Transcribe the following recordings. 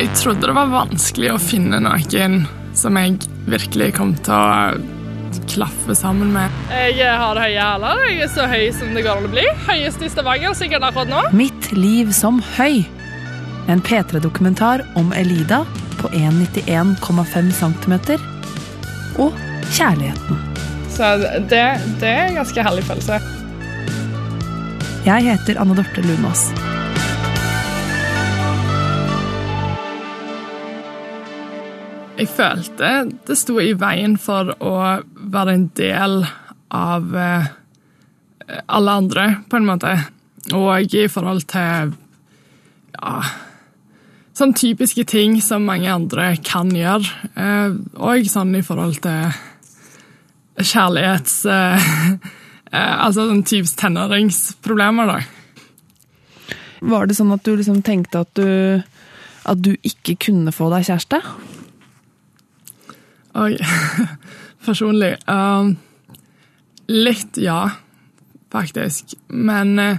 Jeg trodde det var vanskelig å finne noen som jeg virkelig kom til å klaffe sammen med. Jeg har høye hæler. Jeg er så høy som det går an å bli. Høyest i Stavanger sikkert akkurat nå. Mitt liv som høy. En P3-dokumentar om Elida på 1,91,5 cm. Og kjærligheten. Så det, det er en ganske herlig følelse. Jeg heter Anne Dorte Lunås. Jeg følte det sto i veien for å være en del av eh, alle andre, på en måte. Og i forhold til ja, sånn typiske ting som mange andre kan gjøre. Eh, og sånn i forhold til kjærlighets... Eh, altså sånn typisk tenåringsproblemer, da. Var det sånn at du liksom tenkte at du, at du ikke kunne få deg kjæreste? Oi. Personlig um, Litt, ja. Faktisk. Men uh,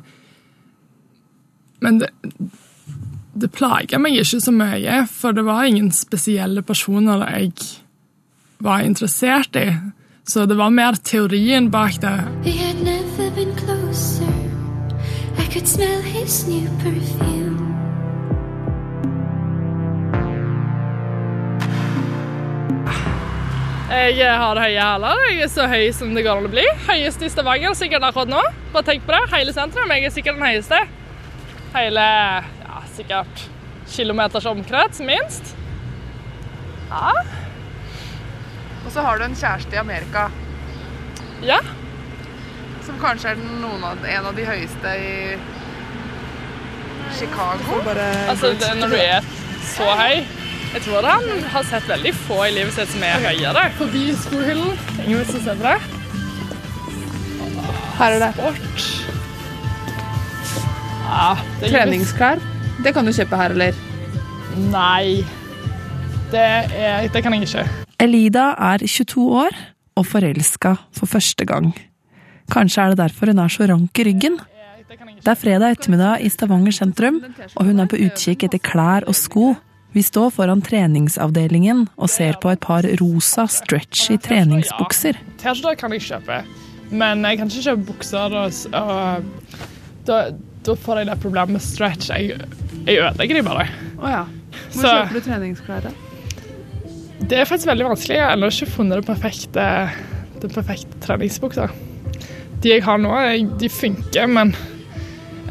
Men det, det plager meg ikke så mye, for det var ingen spesielle personer jeg var interessert i. Så det var mer teorien bak det. He had never been closer. I could smell his new perfume. Jeg har høye hæler. Jeg er så høy som det går an å bli. Høyest i Stavanger sikkert akkurat nå. Bare tenk på det. Hele sentrum. Jeg er sikkert den høyeste. Hele ja, sikkert kilometers omkrets, minst. Ja. Og så har du en kjæreste i Amerika ja. som kanskje er noen av, en av de høyeste i Chicago. Altså, det, når du er så høy Jeg tror han har sett veldig få i livet sitt som er høyere. Forbi skohyllen. Ingen som ser det. Her er det Sport. Ja, det treningsklær. Det kan du kjøpe her, eller? Nei. Det, er, det kan jeg ikke. Elida er 22 år og forelska for første gang. Kanskje er det derfor hun er så rank i ryggen. Det er fredag ettermiddag i Stavanger sentrum, og hun er på utkikk etter klær og sko. Vi står foran treningsavdelingen og ser på et par rosa stretchy treningsbukser. T-skjorter kan jeg kjøpe, men jeg kan ikke kjøpe bukser. Og, da, da får jeg det problemet med stretch. Jeg, jeg ødelegger de bare. Oh, ja. Hvor Så- kjøper du treningsklær. Det er faktisk veldig vanskelig. Jeg har ennå ikke funnet den perfekte, den perfekte treningsbuksa. De jeg har nå, de funker, men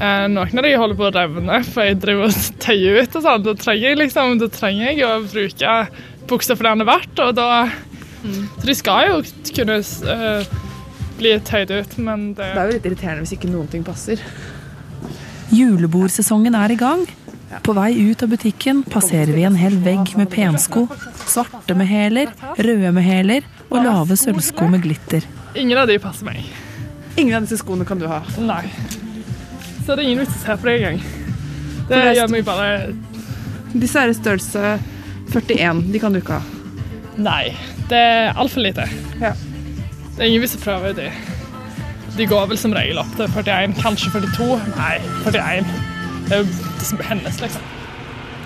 noen av de holder på å revne, for jeg driver og tøyer ut og sånn. Da trenger jeg liksom, da trenger jeg å bruke buksa for det den er verdt, og da Så de skal jo kunne uh, bli tøyd ut, men det Det er jo litt irriterende hvis ikke noen ting passer. Julebordsesongen er i gang. På vei ut av butikken passerer vi en hel vegg med pensko. Svarte med hæler, røde med hæler og lave sølvsko med glitter. Ingen av de passer meg. Ingen av disse skoene kan du ha. Nei. Så det er ingen vits i å se på det engang. Det det gjør meg bare Disse er i størrelse 41. De kan du ikke ha. Nei. Det er altfor lite. Ja. Det er ingen vits i å prøve de. De går vel som regel opp til 41, kanskje 42. Nei, 41. Det er jo det som hennes, liksom.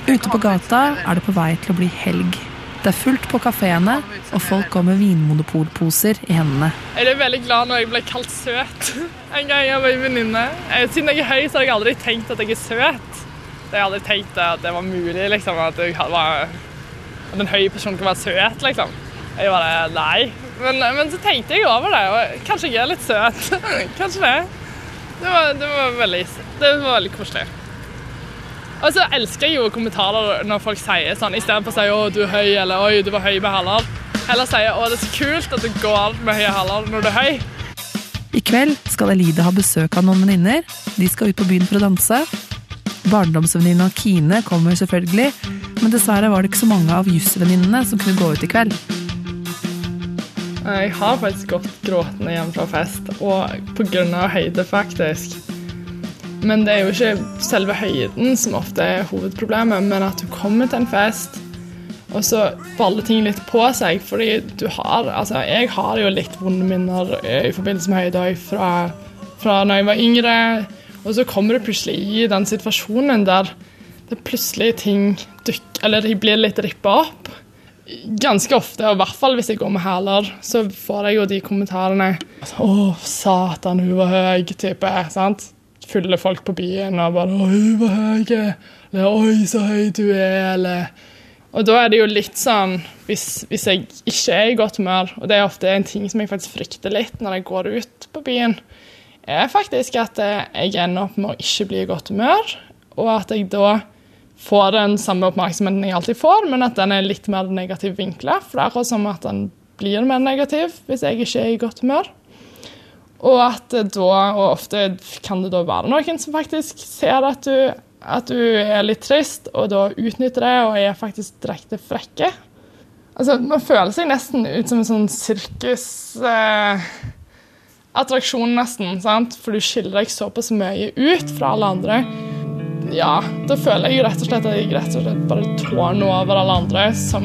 Ute på gata er det på vei til å bli helg. Det er fullt på kafeene, og folk går med vinmonopolposer i hendene. Jeg er veldig glad når jeg ble kalt søt en gang av en venninne. Eh, Siden jeg er høy, så har jeg aldri tenkt at jeg er søt. Jeg har aldri tenkt at det var mulig, liksom, at, jeg var, at en høy person kan være søt, liksom. Jeg bare nei. Men, men så tenkte jeg over det, og kanskje jeg er litt søt. kanskje det. Det var, det var, veldig, det var veldig koselig. Og så elsker jeg jo kommentarer når folk sier sånn, istedenfor å si 'å, du er høy', eller 'oi, du var høy med hæler'. Heller sier 'å, det er så kult at det går med høye hæler når du er høy'. I kveld skal Elide ha besøk av noen venninner. De skal ut på byen for å danse. Barndomsvenninna Kine kommer selvfølgelig, men dessverre var det ikke så mange av jusvenninnene som kunne gå ut i kveld. Jeg har faktisk gått gråtende hjem fra fest, og pga. høyde, faktisk. Men det er jo ikke selve høyden som ofte er hovedproblemet, men at du kommer til en fest, og så baller ting litt på seg. Fordi du har Altså, jeg har jo litt vonde minner i forbindelse med høyde fra, fra når jeg var yngre. Og så kommer du plutselig i den situasjonen der det plutselig ting dukker Eller de blir litt rippa opp. Ganske ofte, og i hvert fall hvis jeg går med hæler, så får jeg jo de kommentarene Å, satan, hun var høy, type. sant? Fulle folk på byen og bare hun var høy', eller 'Oi, så høy du er', eller Og da er det jo litt sånn hvis, hvis jeg ikke er i godt humør, og det er ofte en ting som jeg faktisk frykter litt når jeg går ut på byen, er faktisk at jeg ender opp med å ikke bli i godt humør, og at jeg da får den samme oppmerksomheten jeg alltid får, men at den er litt mer negativ vinkla. For det er akkurat som at den blir mer negativ hvis jeg ikke er i godt humør. Og at da, og ofte kan det da være noen som faktisk ser at du, at du er litt trist, og da utnytter det og er faktisk direkte frekke. Altså, Man føler seg nesten ut som en sånn sirkusattraksjon, eh, nesten. sant? For du skiller deg såpass mye ut fra alle andre ja, da føler jeg rett og slett at jeg rett og slett bare tårner over alle andre som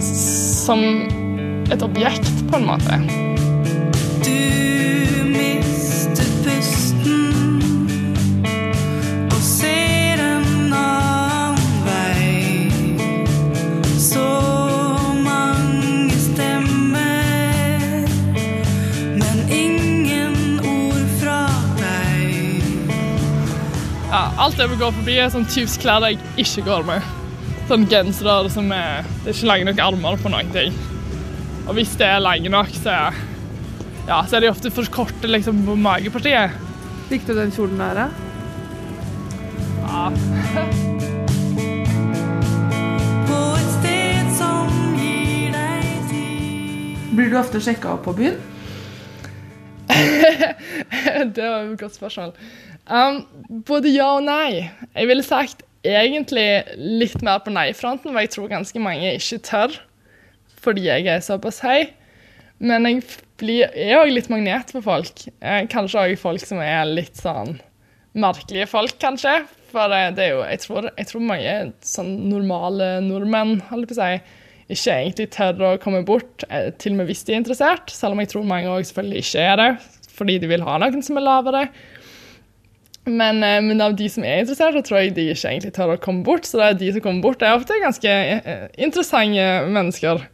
Som et objekt, på en måte. Alt jeg vi går forbi, er sånn typs klær jeg ikke går med. Sånn gensere som er Det er ikke lange nok armer på noen ting. Og hvis det er lange nok, så ja, så er de ofte for korte liksom, på magepartiet. Likte du den kjolen der, da? Ja. Blir du ofte sjekka opp på byen? det var et godt spørsmål. Um, både ja og nei. Jeg ville sagt egentlig litt mer på nei-fronten, for jeg tror ganske mange ikke tør fordi jeg er såpass høy. Men jeg blir, er òg litt magnet for folk. Eh, kanskje òg folk som er litt sånn merkelige folk, kanskje. For det, det er jo, jeg tror, jeg tror mange sånn normale nordmenn holder på å si, ikke egentlig tør å komme bort, eh, til og med hvis de er interessert. Selv om jeg tror mange òg selvfølgelig ikke er det, fordi de vil ha noen som er lavere. Men, eh, men av de som er interessert, så tror jeg de ikke egentlig tør å komme bort. Så det er de som kommer bort, det er ofte ganske eh, interessante mennesker.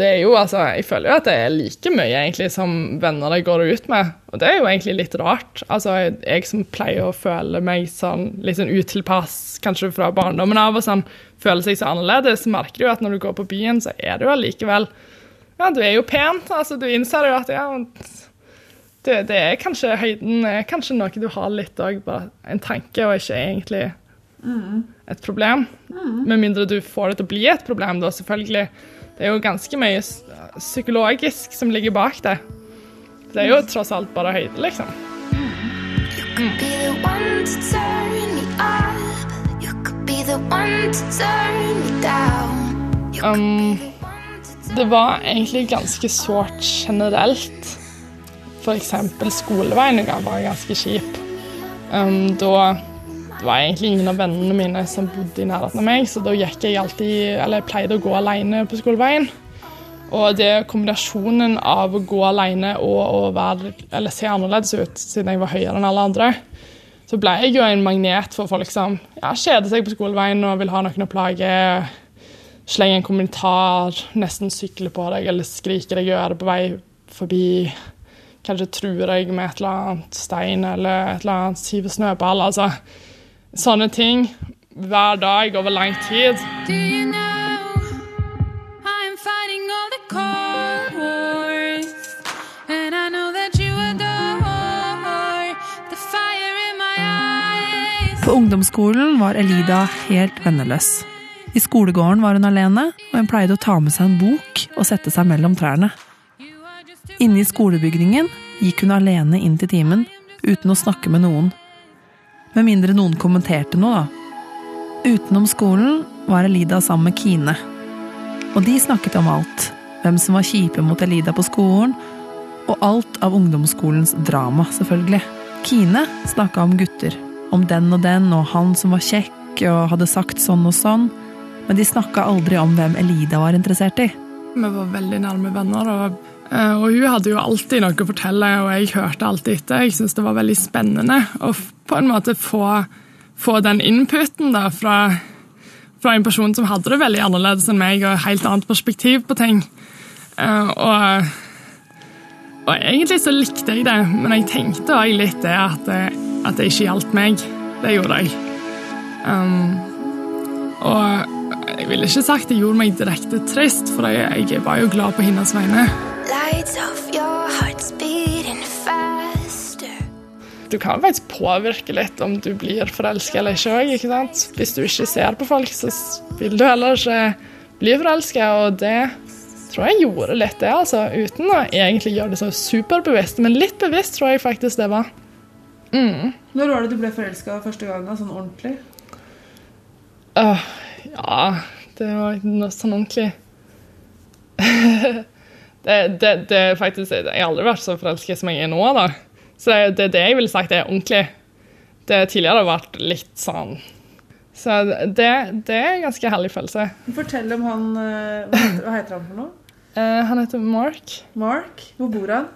Det er jo, altså, Jeg føler jo at det er like mye egentlig som venner jeg går ut med. Og det er jo egentlig litt rart. Altså, Jeg, jeg som pleier å føle meg sånn litt sånn utilpass, kanskje fra barndommen av, og sånn, føler seg så annerledes, merker du jo at når du går på byen, så er du allikevel Ja, du er jo pen. altså Du innser jo at ja, det, det er kanskje høyden er kanskje noe du har litt òg, bare en tanke, og ikke egentlig et problem. Med mindre du får det til å bli et problem, da, selvfølgelig. Det er jo ganske mye psykologisk som ligger bak det. Det er jo tross alt bare høyde, liksom. Um, det var egentlig ganske sårt generelt. Eksempel skoleveien var ganske kjip. Um, da det var egentlig ingen av vennene mine som bodde i nærheten av meg, så da gikk jeg alltid, eller jeg pleide å gå alene på skoleveien. Og det kombinasjonen av å gå alene og å være, eller se annerledes ut, siden jeg var høyere enn alle andre, så ble jeg jo en magnet for folk som ja, kjeder seg på skoleveien og vil ha noen å plage. Slenge en kommentar, nesten sykle på deg eller skrike deg i øret på vei forbi. Kanskje true deg med et eller annet stein eller et eller annet sive snøball. Altså, sånne ting hver dag over lang tid. You know I'm fighting all the cold wars, and I know that you adore the fire in my eyes. På ungdomsskolen var Elida helt venneløs. I skolegården var hun alene, og hun pleide å ta med seg en bok og sette seg mellom trærne. Inne i skolebygningen gikk hun alene inn til timen, uten å snakke med noen. Med mindre noen kommenterte noe, da. Utenom skolen var Elida sammen med Kine. Og de snakket om alt. Hvem som var kjipe mot Elida på skolen, og alt av ungdomsskolens drama, selvfølgelig. Kine snakka om gutter. Om den og den, og han som var kjekk og hadde sagt sånn og sånn. Men de snakka aldri om hvem Elida var interessert i. Vi var veldig nærme venner, og, og hun hadde jo alltid noe å fortelle, og jeg hørte alltid etter. Jeg syntes det var veldig spennende å på en måte få, få den inputen da, fra, fra en person som hadde det veldig annerledes enn meg, og helt annet perspektiv på ting. Eh, og, og egentlig så likte jeg det, men jeg tenkte også litt det at, det- at det ikke gjaldt meg. Det gjorde jeg. Um, og jeg ville ikke sagt det gjorde meg direkte trist, for jeg, jeg var jo glad på hennes vegne. Lights off, your heart's beating faster. Du kan faktisk påvirke litt om du blir forelska eller ikke. òg, ikke sant? Hvis du ikke ser på folk, så vil du heller ikke bli forelska. Og det tror jeg gjorde litt, det, altså. Uten å egentlig gjøre det så superbevisst. Men litt bevisst tror jeg faktisk det var. Når var det du ble forelska første gang? da, Sånn ordentlig? Uh, ja, det var noe sånn ordentlig det, det, det faktisk Jeg har aldri vært så forelsket som jeg er nå, da. Så det, det er det jeg ville sagt er ordentlig. Det tidligere har vært litt sånn Så det, det er en ganske herlig følelse. Fortell om han eh, Hva heter, hva heter han for noe? Eh, han heter Mark. Mark? Hvor bor han?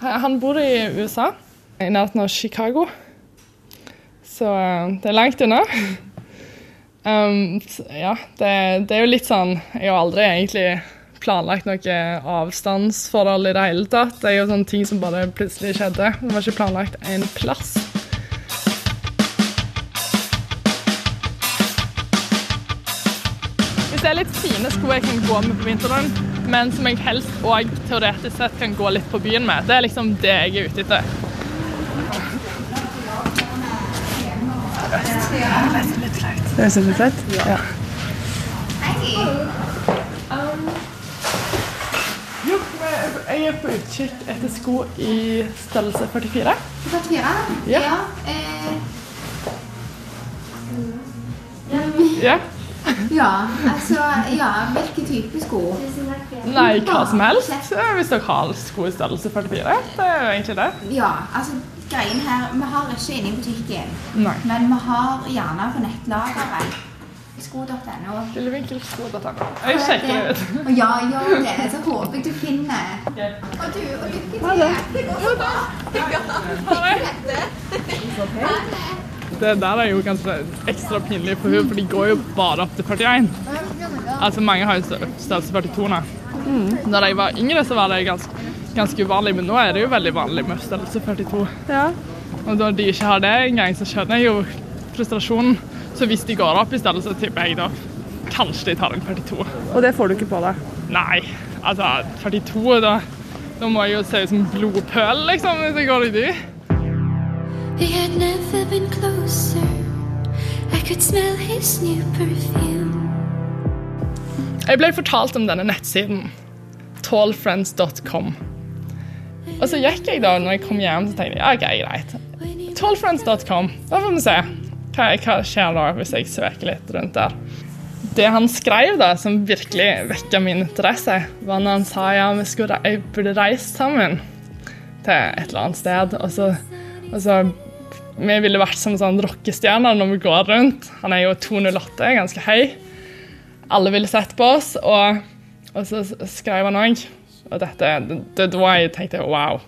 Han bor i USA, i nærheten av Chicago. Så eh, det er langt unna. Um, ja, det, det er jo litt sånn Jeg har aldri egentlig planlagt noe avstandsforhold i det hele tatt. Det er jo sånne ting som bare plutselig skjedde. Det var ikke planlagt en plass. Hvis det er litt fine sko jeg kan gå med på vinteren, men som jeg helst og teoretisk sett kan gå litt på byen med, det er liksom det jeg er ute etter. Det er litt flaut. Ja. Jo, jeg er på utkikk etter sko i størrelse 44. 44? Ja. ja eh, Ja. ja, altså Ja, hvilke type sko? Nei, hva som helst. Hvis dere har sko i størrelse 44. Det er jo egentlig det. Ja, altså greien her Vi har ikke inne i butikken, Nei. men vi har gjerne på nettlageret. Sko.no. Lillevinkelsko.no. Jeg sjekker det ut. Og ja, gjør det. Så håper jeg du finner. Og du, og lykke til. Det går så bra. Det der er jo kanskje ekstra pinlig for henne, for de går jo bare opp til 41. Altså Mange har jo stør- størrelse 42 nå. Da jeg var yngre, så var det ganske, ganske uvanlig, men nå er det jo veldig vanlig med størrelse 42. Og da de ikke har det engang, så skjønner jeg jo frustrasjonen. Så hvis de går opp i stedet, så tipper jeg da kanskje de tar en 42. Og det får du ikke på deg. Nei, altså 42, da, da må jeg jo se ut som blodpøl, liksom, hvis jeg går i de. We had never been closer. I could smell his new perfume. Jeg ble fortalt om denne nettsiden, tallfriends.com. Og så gikk jeg da, når jeg kom hjem, så tenkte jeg, ok, greit. Tallfriends.com, da får vi se. Hva, hva skjer da hvis jeg søker litt rundt der? Det han skrev da, som virkelig vekket min interesse, var når han sa ja, vi skulle jeg burde reise sammen til et eller annet sted. Og så, og så Vi ville vært som sånn rockestjerner når vi går rundt. Han er jo 208, ganske høy alle ville sett på oss, og, og så skrev han òg. Og dette, det, da jeg tenkte wow.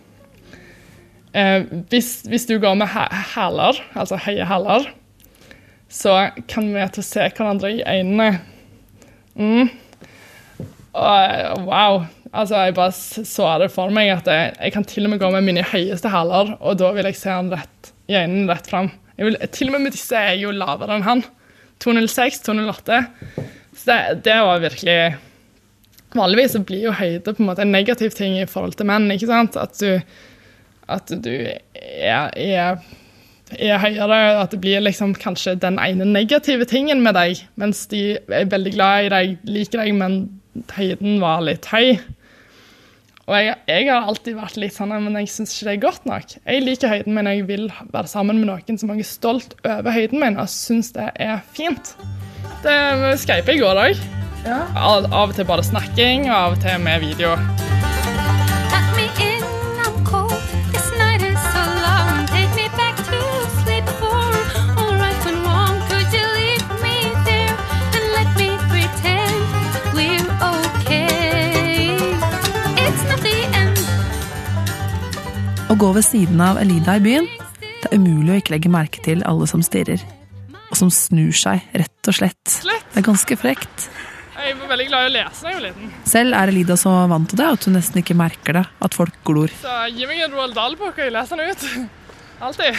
Eh, hvis, hvis du går med hæler, altså høye hæler, så kan vi til å se hverandre i øynene. Mm. Og wow. Altså, jeg bare så det for meg at jeg, jeg kan til og med gå med mine høyeste hæler, og da vil jeg se han rett i øynene rett fram. Vil, til og med med disse er jo lavere enn han. 206, 208. Så det, det var virkelig Vanligvis blir jo høyde på en måte en negativ ting i forhold til menn. ikke sant? At du, at du er, er, er høyere, at det blir liksom kanskje den ene negative tingen med deg, mens de er veldig glad i deg, liker deg, men høyden var litt høy. Og jeg, jeg har alltid vært litt sånn, men jeg syns ikke det er godt nok. Jeg liker høyden min, jeg vil være sammen med noen som er stolt over høyden min og syns det er fint. Det skype i går òg. Av, av og til bare snakking, og av og til med video. Å gå ved siden av Elida i byen, det er umulig å ikke legge merke til alle som stirrer. Og som snur seg, rett og slett. Slett. Det er ganske frekt. Jeg var veldig glad i å lese da jeg var liten. Selv er Elida så vant til det at hun nesten ikke merker det, at folk glor. Så gi meg en Roald Dahl-bok, og jeg leser den ut. Alltid.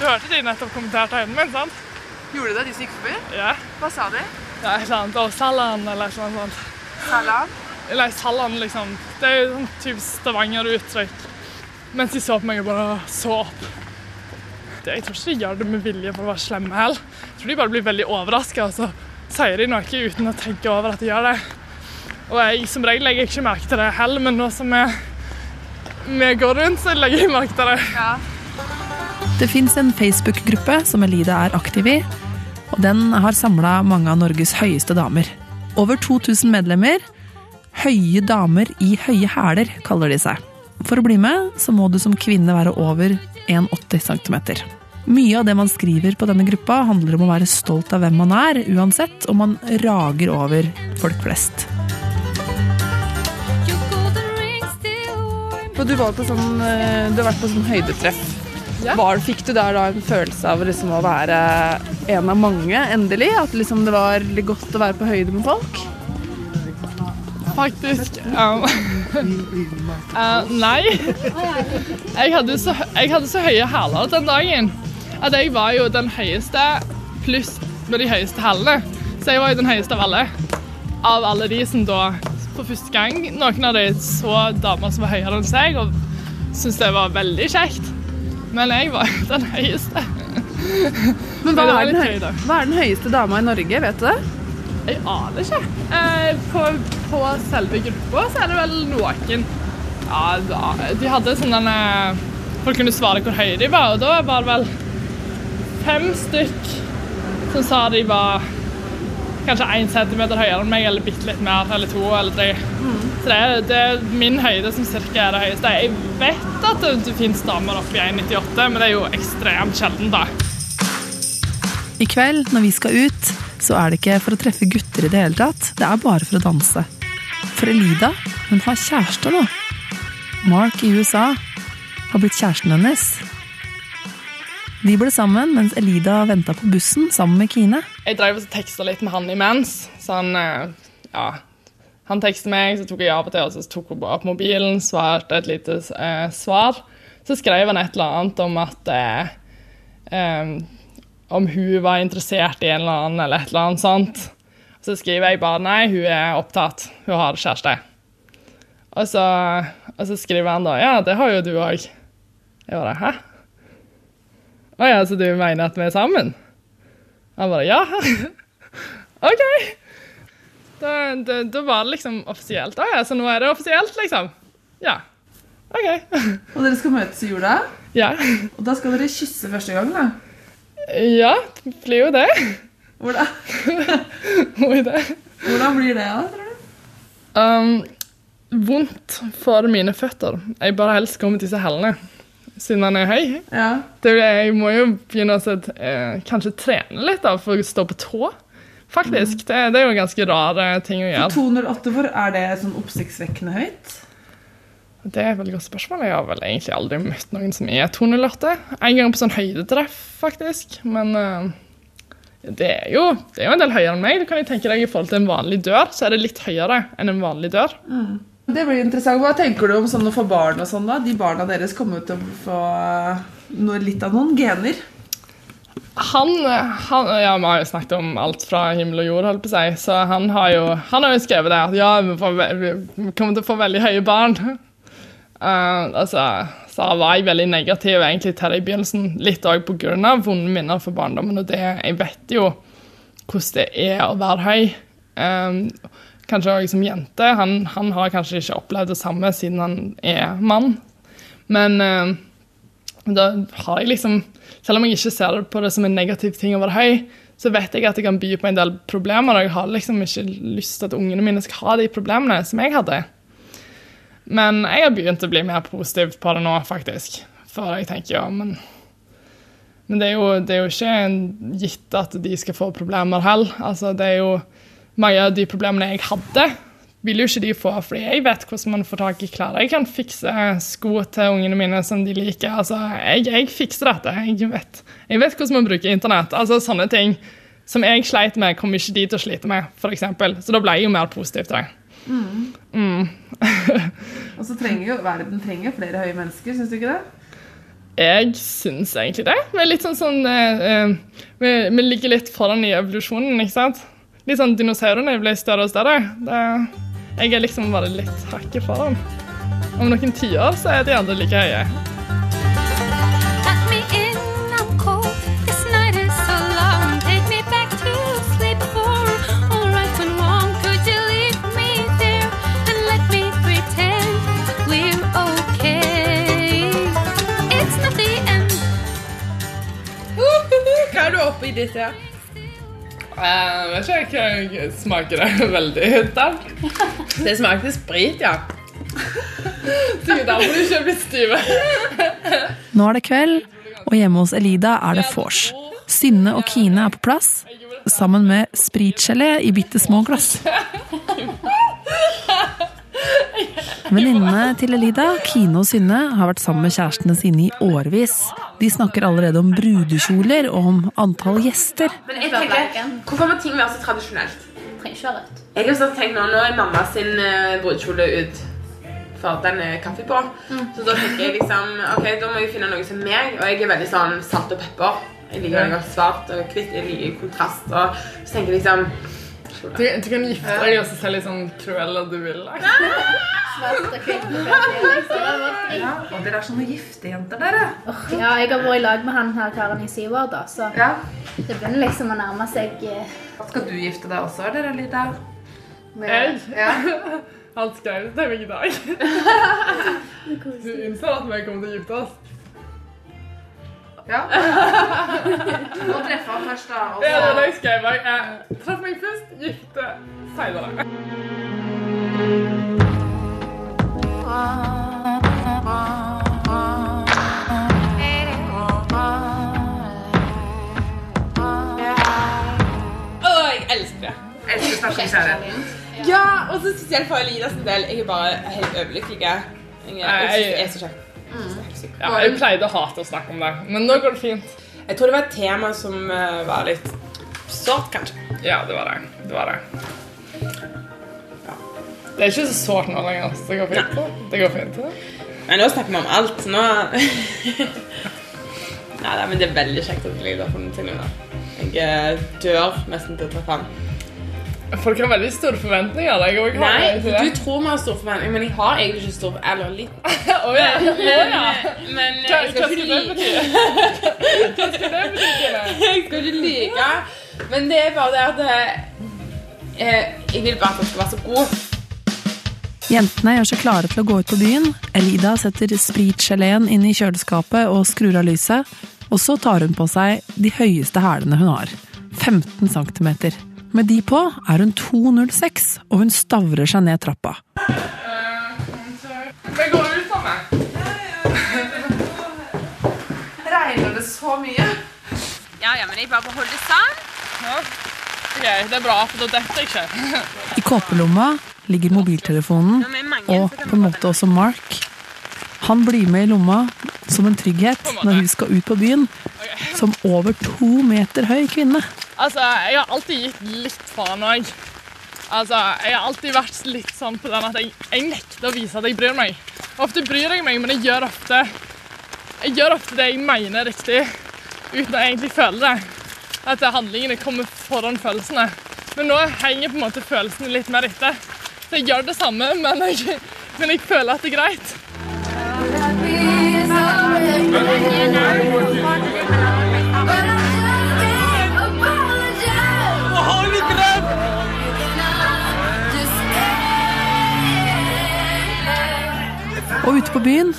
Du hørte de nettopp kommenterte høyden min, sant? Gjorde de det, de som gikk forbi? Ja. Hva sa de? Ja, et eller annet. Og Salan, eller noe sånt. Salam? Eller Sallan, liksom. Det er jo sånn type Stavanger-uttrykk. Mens de så på meg og bare så opp. Det, jeg tror ikke de gjør det med vilje for å være slemme heller. Jeg tror de bare blir veldig overraska, og så sier de noe uten å tenke over at de gjør det. Og jeg som regel legger ikke merke til det heller, men nå som vi, vi går rundt, så legger jeg merke til det. Det fins en Facebook-gruppe som Elida er aktiv i, og den har samla mange av Norges høyeste damer. Over 2000 medlemmer. Høye damer i høye hæler, kaller de seg. For å bli med, så må du som kvinne være over 1,80 cm. Mye av det man skriver på denne gruppa, handler om å være stolt av hvem man er, uansett om man rager over folk flest. Og du var på sånn, eh, du har vært på sånn høydetreff. Ja. Var, fikk du der da en følelse av liksom å være en av mange, endelig? At liksom det var litt godt å være på høyde med folk? Faktisk. Um, uh, nei. Jeg hadde, så, jeg hadde så høye hæler den dagen at jeg var jo den høyeste pluss med de høyeste hælene. Så jeg var jo den høyeste av alle. Av alle de som da for første gang Noen av de så damer som var høyere enn seg og syntes det var veldig kjekt. Men jeg var den høyeste. Men hva er, den høy, hva er den høyeste dama i Norge, vet du det? Jeg aner ikke. Eh, på, på selve gruppa så er det vel noen Ja, da, de hadde sånn denne Folk kunne svare hvor høye de var, og da var det vel fem stykk som sa de var kanskje én centimeter høyere enn meg, eller bitte litt mer, eller to eller tre. Så det er, det er min høyde som cirka er det høyeste. Jeg vet at det, det finnes damer oppi 1,98, men det er jo ekstremt sjelden, da. I kveld, når vi skal ut, så er det ikke for å treffe gutter i det hele tatt. Det er bare for å danse. For Elida, hun har kjæreste nå. Mark i USA har blitt kjæresten hennes. De ble sammen mens Elida venta på bussen sammen med Kine. Jeg drev og teksta litt med han imens. Så han, eh, ja, han tekstet meg, så tok jeg av og til og så tok hun bare opp mobilen, svarte et lite eh, svar. Så skrev han et eller annet om at eh, eh, Om hun var interessert i en eller annen, eller et eller annet sånt. Så skriver jeg bare nei, hun er opptatt. Hun har kjæreste. Og så, og så skriver han da ja, det har jo du òg. Jeg bare hæ? Å ja, så du mener at vi er sammen? Han bare ja. OK. Da, da, da var det liksom offisielt. Å ja, så nå er det offisielt, liksom? Ja. OK. Og dere skal møtes i jula, Ja. og da skal dere kysse første gang, da. Ja, det blir jo det. Hvordan, hvordan blir det, da, tror du? Um, vondt for mine føtter. Jeg bare helst kommer til disse hælene, siden han er høy. Ja. Det, jeg må jo begynne å sette, eh, kanskje trene litt da, for å stå på tå. Faktisk. Det, det er jo ganske rar eh, ting å gjøre. 208, hvor er det sånn oppsiktsvekkende høyt? Det er et veldig godt spørsmål. Jeg har vel egentlig aldri møtt noen som er 208. En gang på sånn høydetreff, faktisk. Men uh, det, er jo, det er jo en del høyere enn meg. Du kan jo tenke deg I forhold til en vanlig dør, så er det litt høyere enn en vanlig dør. Det blir interessant. Hva tenker du om sånn å få barn og sånn, da? De barna deres kommer jo til å få noe, litt av noen gener. Han, han Ja, vi har jo snakket om alt fra himmel og jord, holdt på å si. Så han har jo, han har jo skrevet det at ja, vi, får, vi kommer til å få veldig høye barn. Eh, altså, så var jeg veldig negativ egentlig til det i begynnelsen. Litt òg pga. vonde minner fra barndommen. Og det, jeg vet jo hvordan det er å være høy. Um, kanskje òg som jente. Han, han har kanskje ikke opplevd det samme siden han er mann. Men uh, da har jeg liksom Selv om jeg ikke ser på det som en negativ ting å være høy, så vet jeg at jeg kan by på en del problemer. Og jeg har liksom ikke lyst til at ungene mine skal ha de problemene som jeg hadde. Men jeg har begynt å bli mer positiv på det nå, faktisk. For jeg tenker ja, men Men det er jo, det er jo ikke gitt at de skal få problemer heller. Altså, det er jo Mange av de problemene jeg hadde, vil jo ikke de få, fordi jeg vet hvordan man får tak i klær. Jeg kan fikse sko til ungene mine som de liker. Altså, jeg, jeg fikser dette. Jeg vet, jeg vet hvordan man bruker internett. Altså, sånne ting som jeg sleit med, kommer ikke de til å slite med, f.eks. Så da ble jeg jo mer positiv til det. Mm. Og så trenger jo verden trenger flere høye mennesker, syns du ikke det? Jeg syns egentlig det. Vi, er litt sånn, sånn, eh, eh, vi, vi ligger litt foran i evolusjonen, ikke sant? Litt sånn Dinosaurene ble større og større. Det, jeg er liksom bare litt hakket foran. Om noen tiår så er de andre like høye. Hva er du oppe i ditt, ja? Jeg vet ikke, jeg smaker det veldig sterkt. Det smakte sprit, ja. Sikkert derfor du ikke er blitt stiv. Nå er det kveld, og hjemme hos Elida er det vors. Synne og Kine er på plass, sammen med spritgelé i bitte små glass. Venninnene til Elida, Kine og Synne, har vært sammen med kjærestene sine i årevis. De snakker allerede om brudekjoler og om antall gjester. Men jeg tenker, Hvorfor må ting være så tradisjonelt? Trenger ikke være rødt. Jeg har tenkt Nå nå er mamma sin uh, brudekjole ut for den er kaffe på. Så da tenker jeg liksom Ok, da må jeg finne noe som meg. Og jeg er veldig sånn salt og pepper. Jeg liker svart og hvitt. Jeg liker kontrast. Og så tenker jeg liksom Du, du kan gifte deg og se litt sånn Cruella du vil. Ja. Og dere er sånne giftejenter, dere. Ja, jeg har vært i lag med han her karen i syv år, da, så Ja. det begynner liksom å nærme seg eh, Skal du gifte deg også, eller Lida? Jeg? Ja. Han skrev det til meg i dag. Du innser at vi kommer til å gifte oss? Ja. Må treffe han først, da. Og er det husker jeg skrev. Jeg traff meg først, gifte senere. Å, jeg elsker det. elsker første. Ja, og så spesielt for Elida del. Jeg er bare helt overlykkelig. Jeg, jeg, jeg er så kjekt. Sykt. Ja, jeg pleide å hate å snakke om det, men nå går det fint. Jeg tror det var et tema som eh, var litt sårt, kanskje. Ja, det var det. Det var det. Ja. Det er ikke så sårt nå lenger, så det går fint. Det går fint. Men nå snakker vi om alt. Nå Nei, nei, men det er veldig kjekt at Elida har funnet seg noe. Jeg eh, dør nesten til å treffe han. Folk har veldig store forventninger. Jeg også har Nei, det. du tror vi har store forventninger, men jeg har egentlig ikke store Eller litt. oh, ja. Å ja. Men eh, Hva jeg skal ikke like? Hva skal det bety? Jeg skal ikke like Men det er bare det at eh, Jeg vil bare at han skal være så god. Jentene gjør seg klare til å gå ut på byen. Elida setter spritgeleen inn i kjøleskapet og skrur av lyset. Og så tar hun på seg de høyeste hælene hun har. 15 cm. Med de på er hun 2,06, og hun stavrer seg ned trappa. Vi går ut sammen? meg. Regner det så mye? Ja, ja, men jeg bare beholder sand. sånn. Ja. Okay, det er bra, for da detter jeg ikke. I kåpelomma ligger mobiltelefonen, og på en måte også Mark. Han blir med i lomma som en trygghet når hun skal ut på byen, som over to meter høy kvinne. Altså, jeg har alltid gitt litt faen òg. Altså, jeg har alltid vært litt sånn på den at jeg, jeg nekter å vise at jeg bryr meg. Ofte bryr jeg meg, men jeg gjør ofte Jeg gjør ofte det jeg mener er riktig, uten å egentlig føle det. At handlingene kommer foran følelsene. Men nå henger på en måte følelsene litt mer etter. Så jeg gjør det samme, men jeg, men jeg føler at det er greit. Og ute på byen,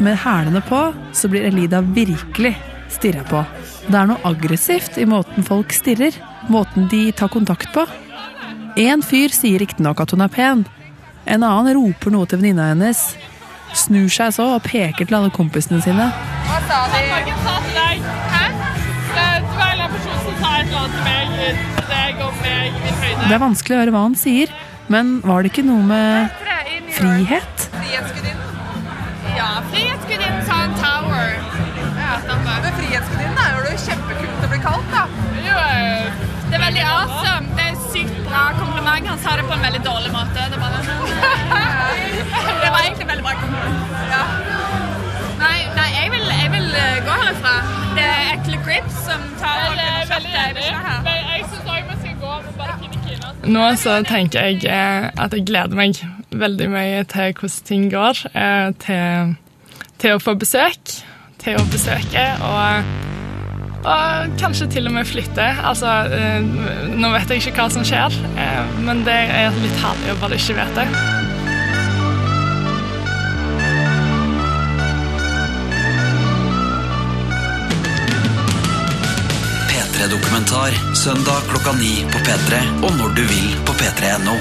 med hælene på, så blir Elida virkelig stirra på. Det er noe aggressivt i måten folk stirrer, måten de tar kontakt på. En fyr sier riktignok at hun er pen. En annen roper noe til venninna hennes, snur seg så og peker til alle kompisene sine. Hva sa de? Noen sa til deg. Hæ? Det var en person som sa et eller annet til meg, deg og meg i høyde. Det er vanskelig å høre hva han sier, Men var det ikke noe med frihet? Ja, Frihetsgudinnen sa en tower. Men Frihetsgudinnen er jo kjempekult å bli kalt, da. Det er veldig awesome. Det er sykt bra kompliment. Han sa det på en veldig dårlig måte. Det, bare, det var egentlig veldig bra kompliment. Nei, nei jeg, vil, jeg vil eh, gå herifra. Det er ekle grips som tar skjørtet. Jeg vil ikke her. Jeg syns òg vi skal gå og bare finne Kina. Nå så tenker jeg eh, at jeg gleder meg veldig mye til hvordan ting går. eh, Til, til å få besøk, til å besøke og, og kanskje til og med flytte. Altså, eh, nå vet jeg ikke hva som skjer, eh, men det er litt herlig å bare ikke vite. P3 Dokumentar søndag klokka ni på P3 og når du vil på p3.no.